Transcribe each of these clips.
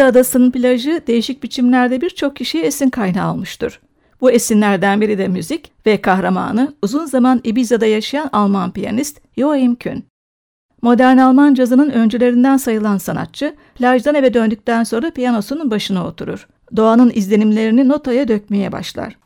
Ibiza adasının plajı değişik biçimlerde birçok kişiye esin kaynağı olmuştur. Bu esinlerden biri de müzik ve kahramanı uzun zaman Ibiza'da yaşayan Alman piyanist Joachim Kühn. Modern Alman cazının öncülerinden sayılan sanatçı, plajdan eve döndükten sonra piyanosunun başına oturur. Doğanın izlenimlerini notaya dökmeye başlar.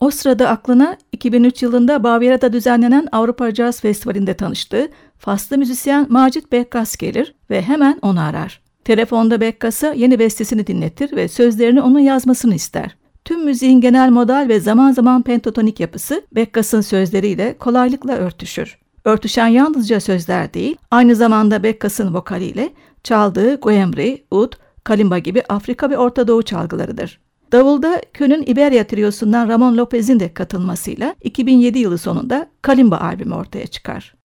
O sırada aklına 2003 yılında Bavyera'da düzenlenen Avrupa Jazz Festivali'nde tanıştığı Faslı müzisyen Macit Bekkas gelir ve hemen onu arar. Telefonda Bekkas'a yeni bestesini dinletir ve sözlerini onun yazmasını ister. Tüm müziğin genel modal ve zaman zaman pentatonik yapısı Bekkas'ın sözleriyle kolaylıkla örtüşür. Örtüşen yalnızca sözler değil, aynı zamanda Bekkas'ın vokaliyle çaldığı guemri, ud, kalimba gibi Afrika ve Orta Doğu çalgılarıdır. Davulda Kön'ün İberya Triosu'ndan Ramon Lopez'in de katılmasıyla 2007 yılı sonunda Kalimba albümü ortaya çıkar.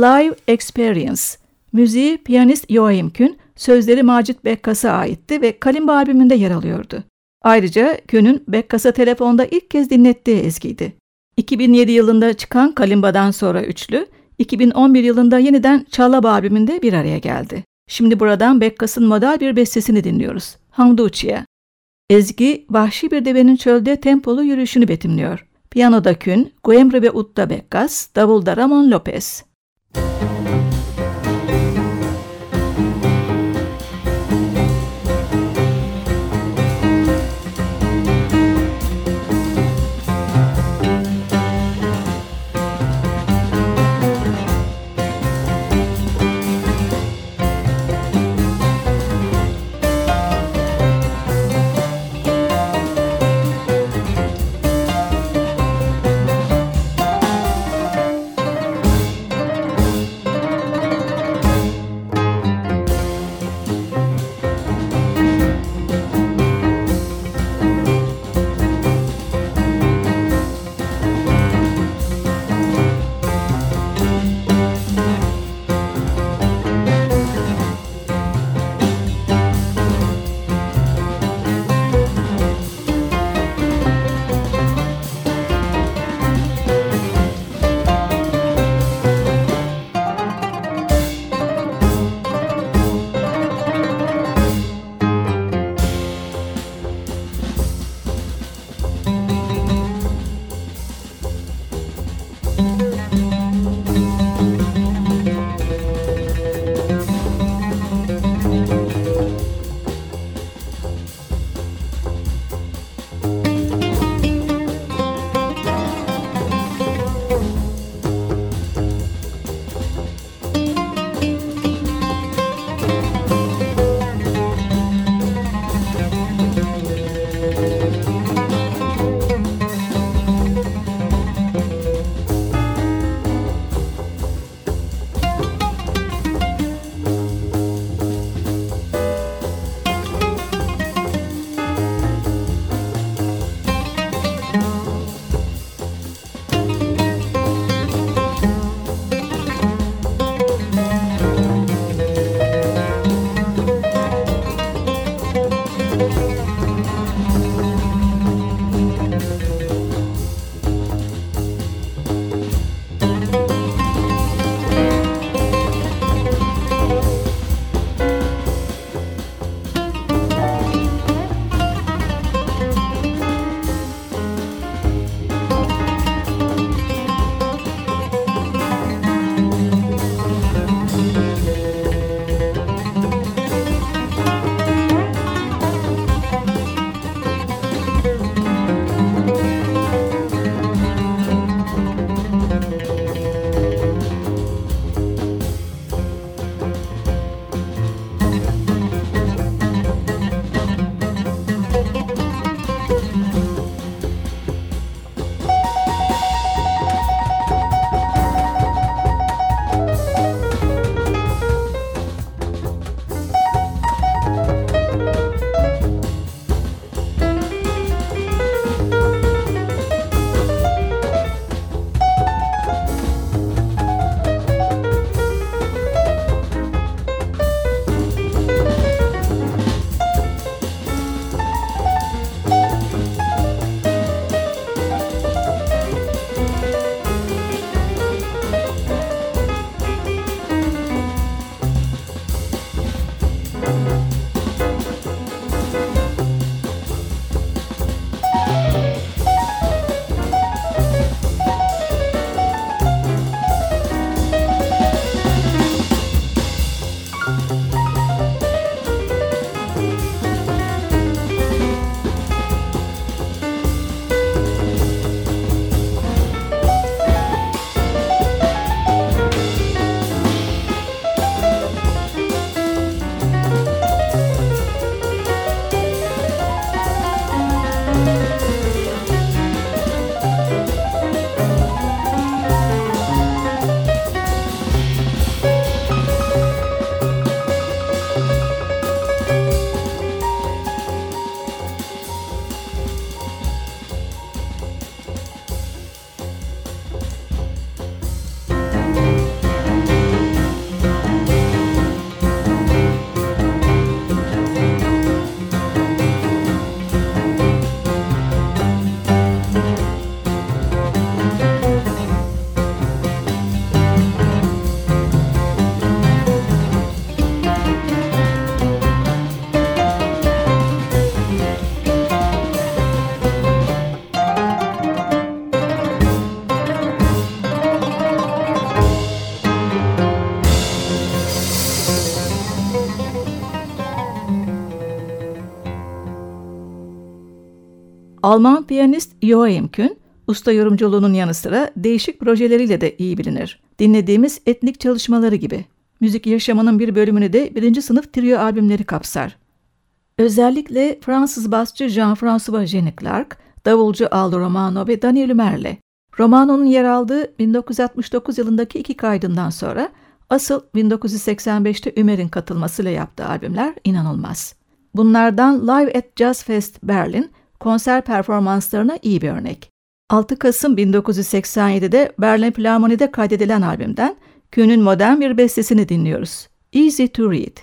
Live Experience. Müziği piyanist Joachim Kühn, sözleri Macit Bekkas'a aitti ve Kalimba albümünde yer alıyordu. Ayrıca Kühn'ün Bekkas'a telefonda ilk kez dinlettiği ezgiydi. 2007 yılında çıkan Kalimba'dan sonra üçlü, 2011 yılında yeniden Çallaba albümünde bir araya geldi. Şimdi buradan Bekkas'ın model bir bestesini dinliyoruz. Hamduçi'ye. Ezgi, vahşi bir devenin çölde tempolu yürüyüşünü betimliyor. Piyanoda Kün, Guemre ve Utta Bekkas, davulda Ramon Lopez. Alman piyanist Joachim Kühn, usta yorumculuğunun yanı sıra değişik projeleriyle de iyi bilinir. Dinlediğimiz etnik çalışmaları gibi. Müzik yaşamının bir bölümünü de birinci sınıf trio albümleri kapsar. Özellikle Fransız basçı Jean-François Jenny Clark, davulcu Aldo Romano ve Daniel Ümer'le. Romano'nun yer aldığı 1969 yılındaki iki kaydından sonra asıl 1985'te Ümer'in katılmasıyla yaptığı albümler inanılmaz. Bunlardan Live at Jazz Fest Berlin konser performanslarına iyi bir örnek. 6 Kasım 1987'de Berlin Philharmoni'de kaydedilen albümden Kühn'ün modern bir bestesini dinliyoruz. Easy to Read.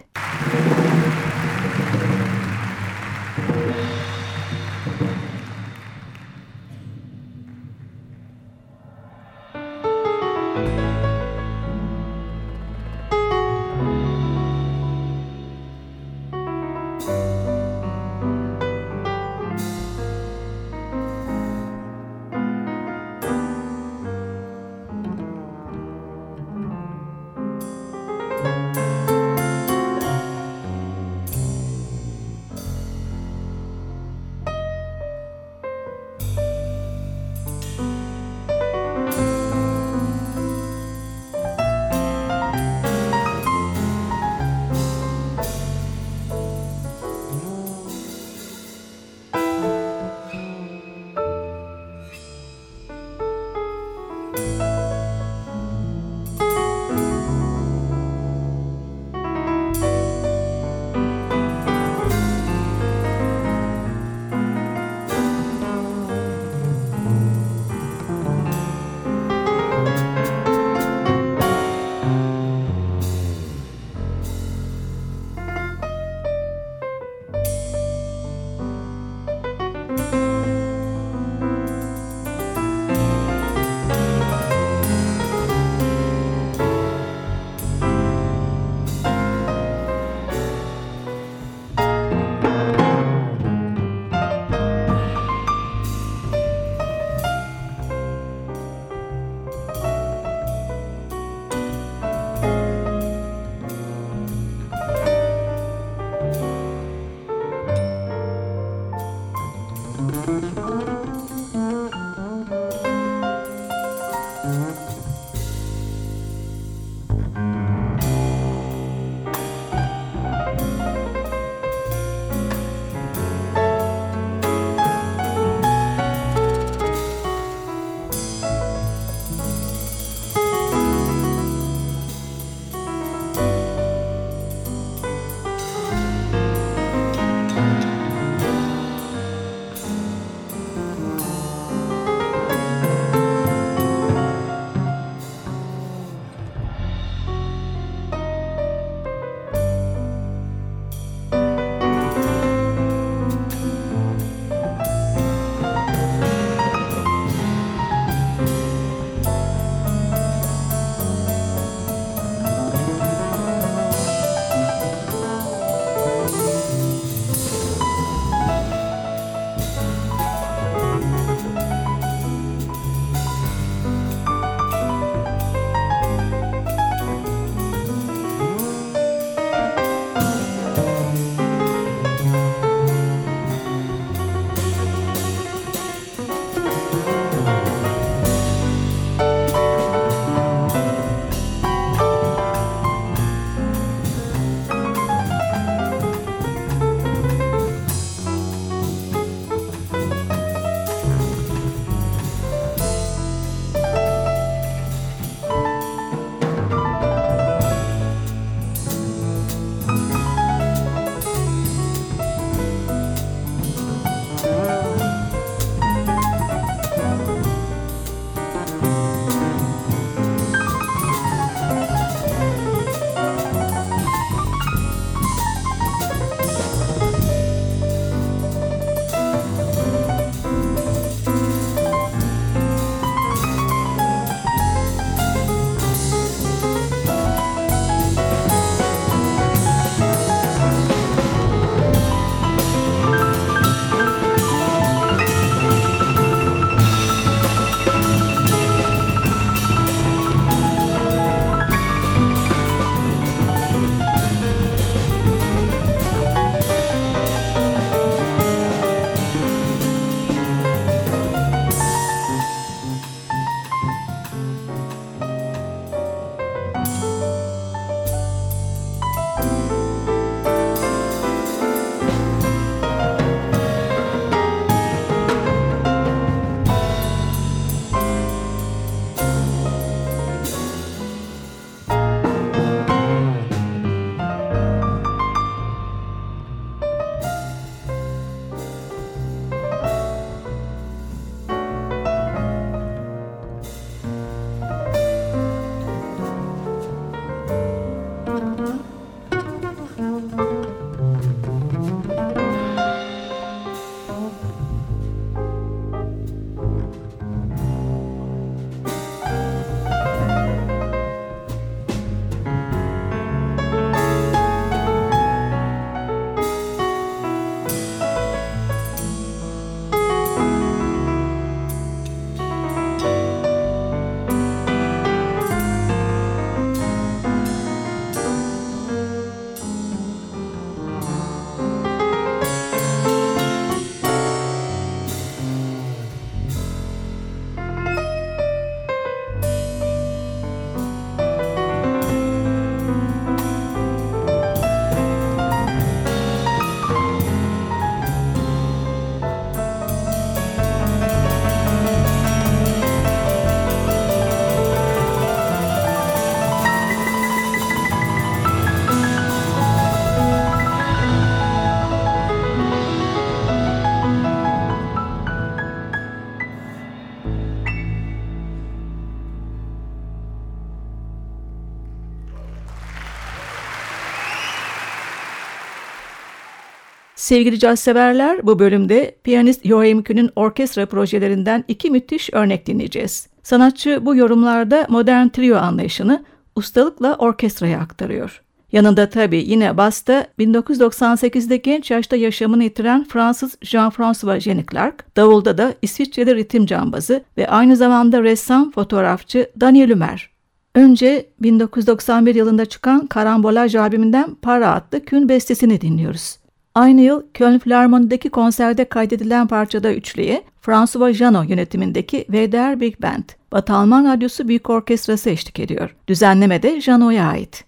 Sevgili caz severler, bu bölümde piyanist Joachim Kühn'ün orkestra projelerinden iki müthiş örnek dinleyeceğiz. Sanatçı bu yorumlarda modern trio anlayışını ustalıkla orkestraya aktarıyor. Yanında tabii yine basta 1998'de genç yaşta yaşamını yitiren Fransız Jean-François Jenny Clark, davulda da İsviçreli ritim cambazı ve aynı zamanda ressam fotoğrafçı Daniel Ümer. Önce 1991 yılında çıkan Karambolaj albümünden Para adlı kün bestesini dinliyoruz. Aynı yıl Köln Philharmoni'deki konserde kaydedilen parçada üçlüye François Janot yönetimindeki VDR Big Band, Batı Alman Radyosu Büyük Orkestrası eşlik ediyor. Düzenleme de Janot'a ait.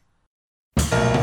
Sahara,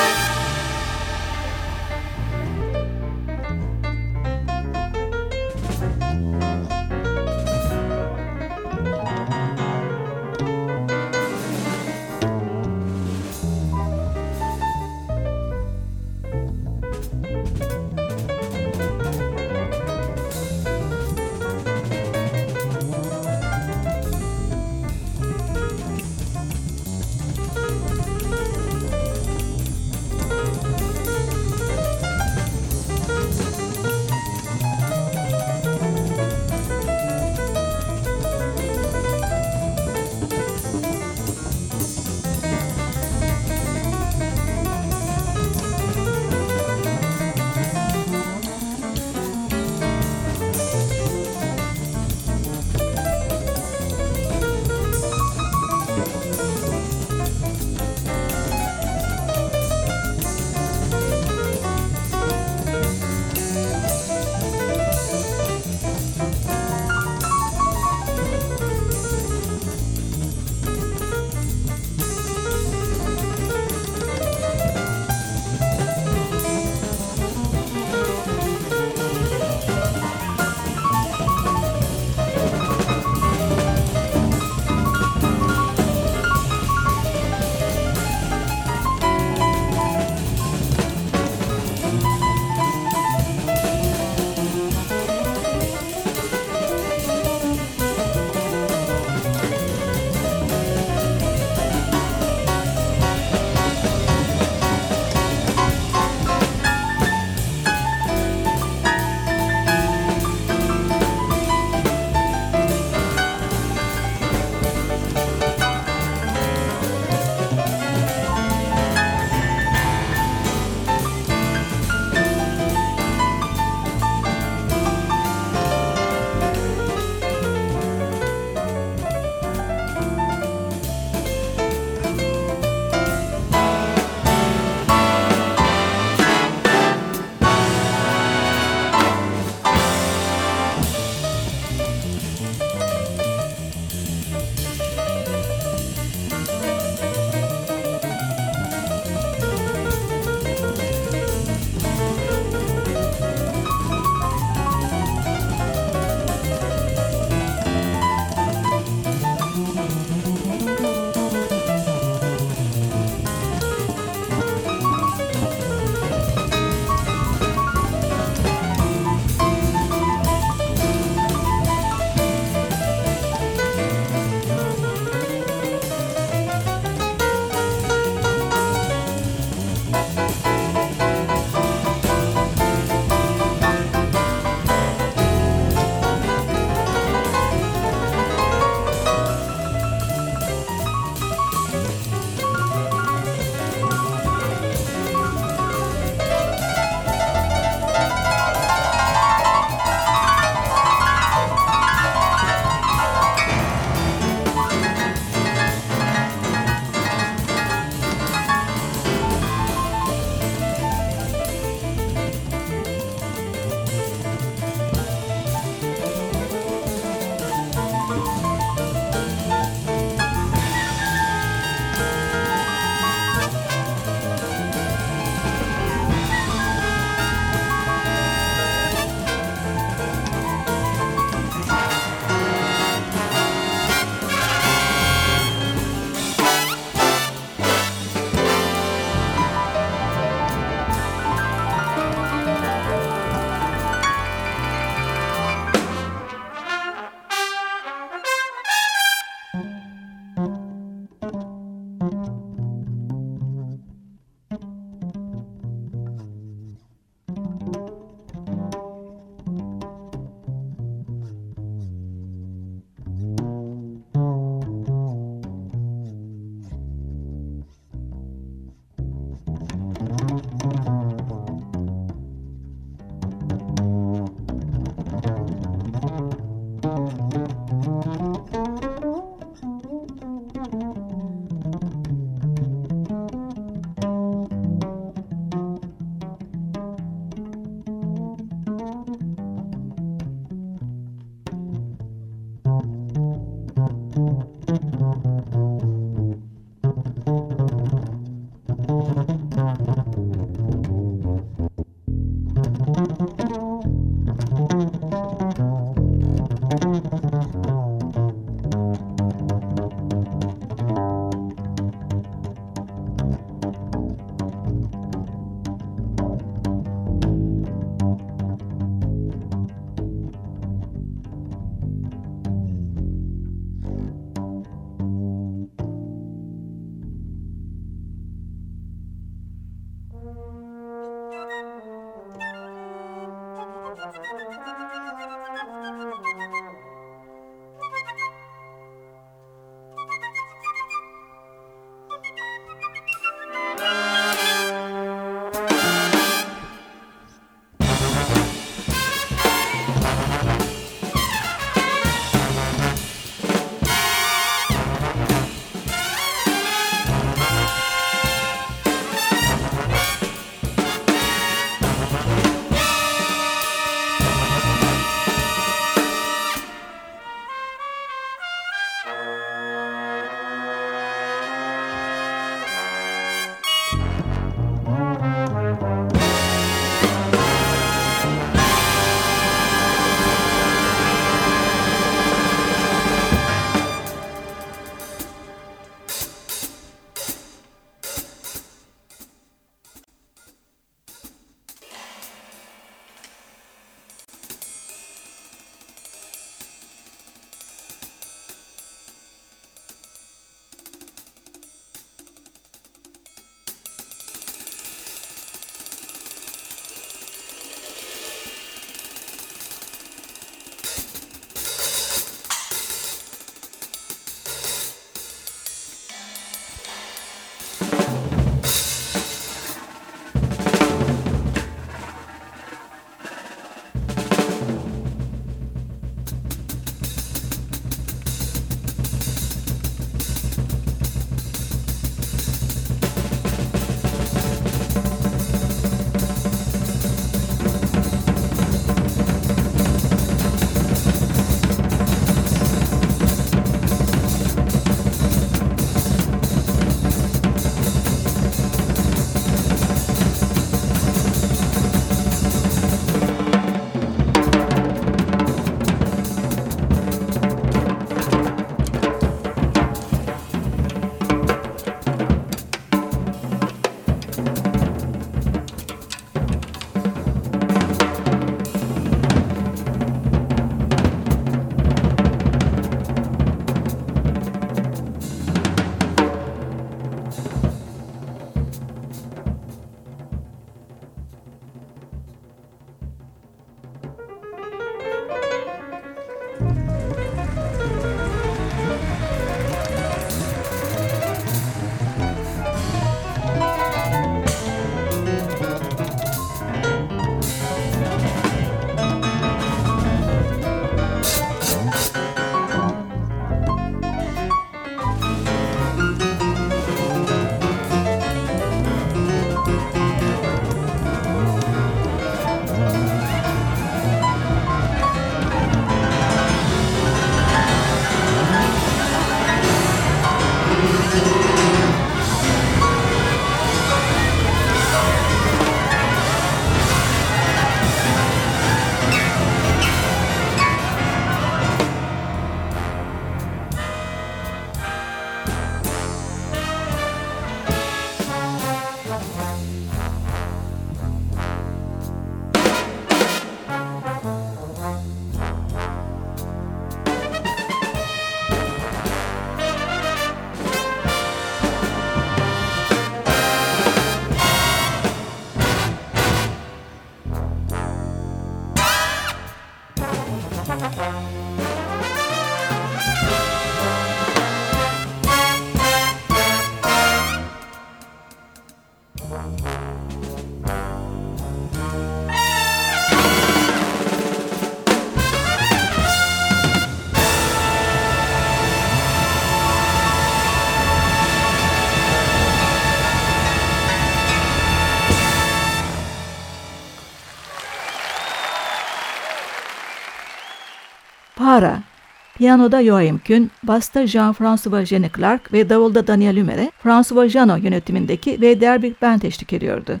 Piyanoda Joachim Kühn, basta Jean-François Jenny Clark ve davulda Daniel Humer'e François Jano yönetimindeki ve Der Big Band eşlik ediyordu.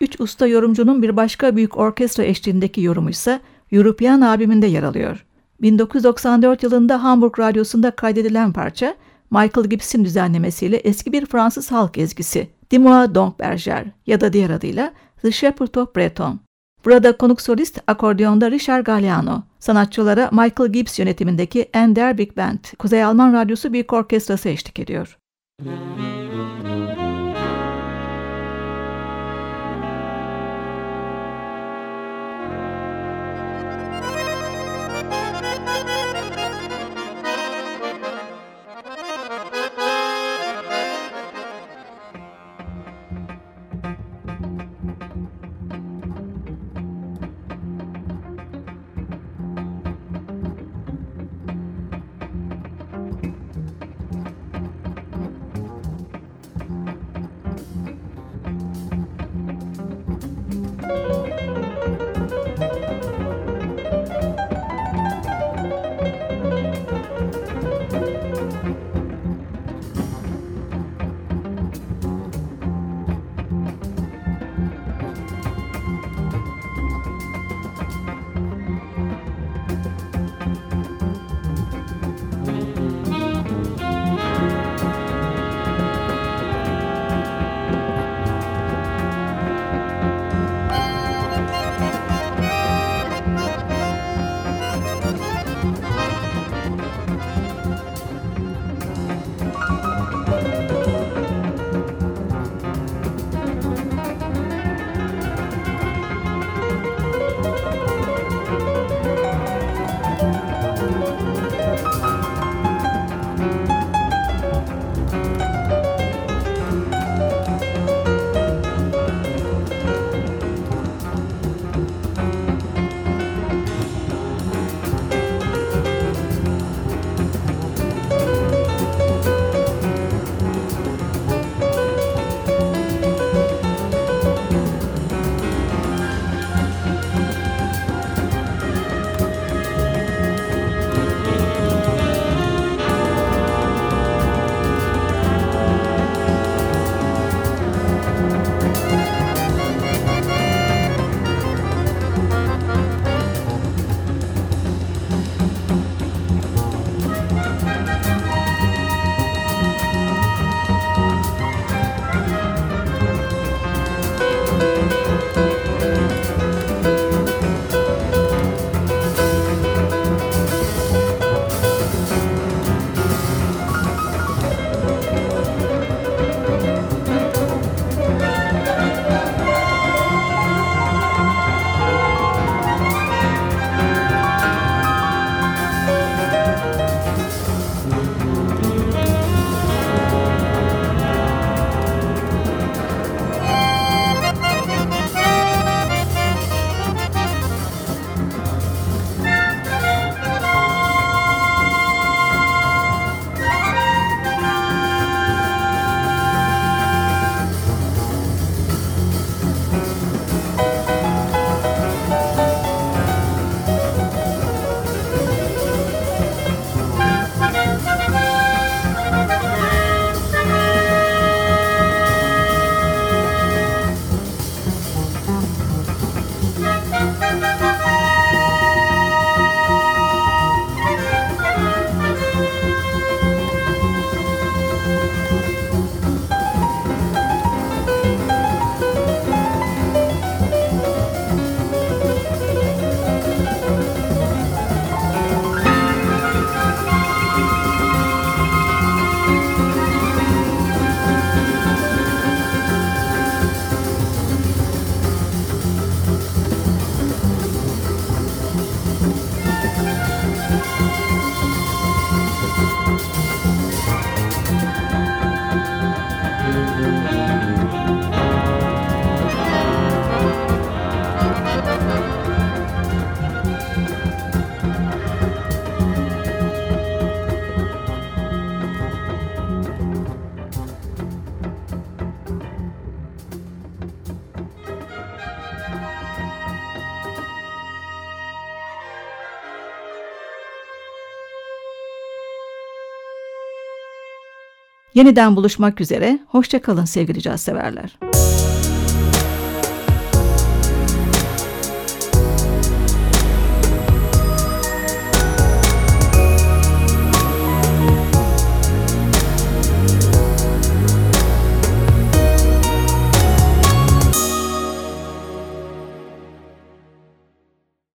Üç usta yorumcunun bir başka büyük orkestra eşliğindeki yorumu ise European albümünde yer alıyor. 1994 yılında Hamburg Radyosu'nda kaydedilen parça, Michael Gibbs'in düzenlemesiyle eski bir Fransız halk ezgisi, Dis-moi donc berger ya da diğer adıyla The Shepherd of Breton. Burada konuk solist akordiyonda Richard Galliano, sanatçılara Michael Gibbs yönetimindeki Ender Big Band, Kuzey Alman Radyosu Büyük Orkestrası eşlik ediyor. Müzik Yeniden buluşmak üzere, hoşçakalın sevgili caz severler.